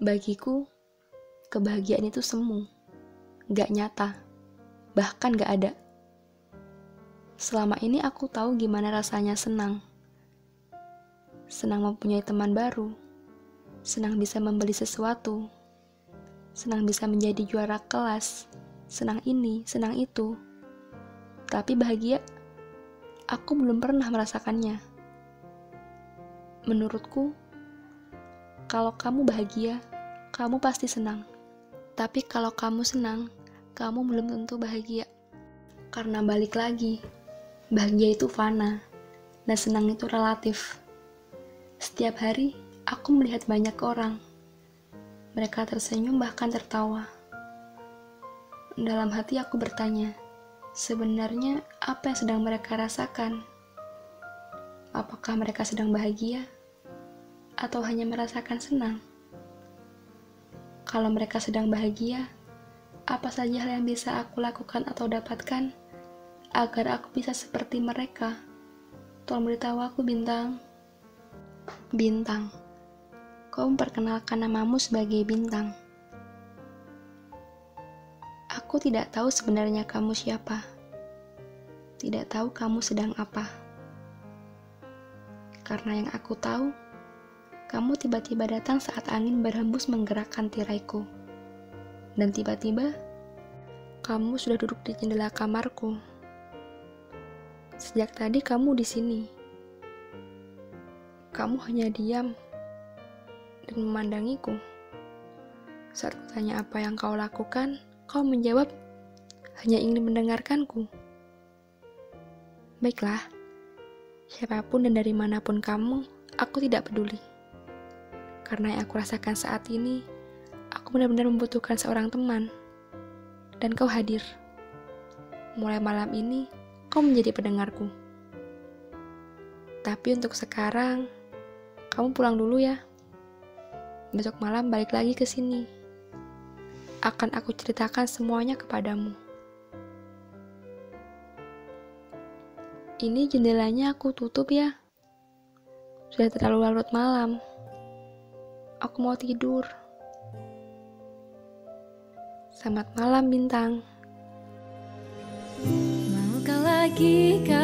Bagiku, kebahagiaan itu semu, gak nyata, bahkan gak ada. Selama ini aku tahu gimana rasanya senang. Senang mempunyai teman baru, senang bisa membeli sesuatu, senang bisa menjadi juara kelas, senang ini, senang itu. Tapi bahagia, aku belum pernah merasakannya. Menurutku, kalau kamu bahagia, kamu pasti senang. Tapi kalau kamu senang, kamu belum tentu bahagia. Karena balik lagi, bahagia itu fana, dan senang itu relatif. Setiap hari, aku melihat banyak orang. Mereka tersenyum bahkan tertawa. Dalam hati aku bertanya, sebenarnya apa yang sedang mereka rasakan? Apakah mereka sedang bahagia? Atau hanya merasakan senang? Kalau mereka sedang bahagia, apa saja hal yang bisa aku lakukan atau dapatkan agar aku bisa seperti mereka? Tolong beritahu aku, Bintang. Bintang, kau memperkenalkan namamu sebagai Bintang. Aku tidak tahu sebenarnya kamu siapa. Tidak tahu kamu sedang apa. Karena yang aku tahu, kamu tiba-tiba datang saat angin berhembus menggerakkan tiraiku. Dan tiba-tiba, kamu sudah duduk di jendela kamarku. Sejak tadi kamu di sini. Kamu hanya diam dan memandangiku. Saat kutanya apa yang kau lakukan, kau menjawab hanya ingin mendengarkanku. Baiklah, siapa pun dan dari mana pun kamu, aku tidak peduli. Karena yang aku rasakan saat ini, aku benar-benar membutuhkan seorang teman. Dan kau hadir. Mulai malam ini, kau menjadi pendengarku. Tapi untuk sekarang, kamu pulang dulu ya. Besok malam balik lagi ke sini. Akan aku ceritakan semuanya kepadamu. Ini jendelanya aku tutup ya. Sudah terlalu larut malam. Aku mau tidur. Selamat malam, Bintang. Maukah lagi kau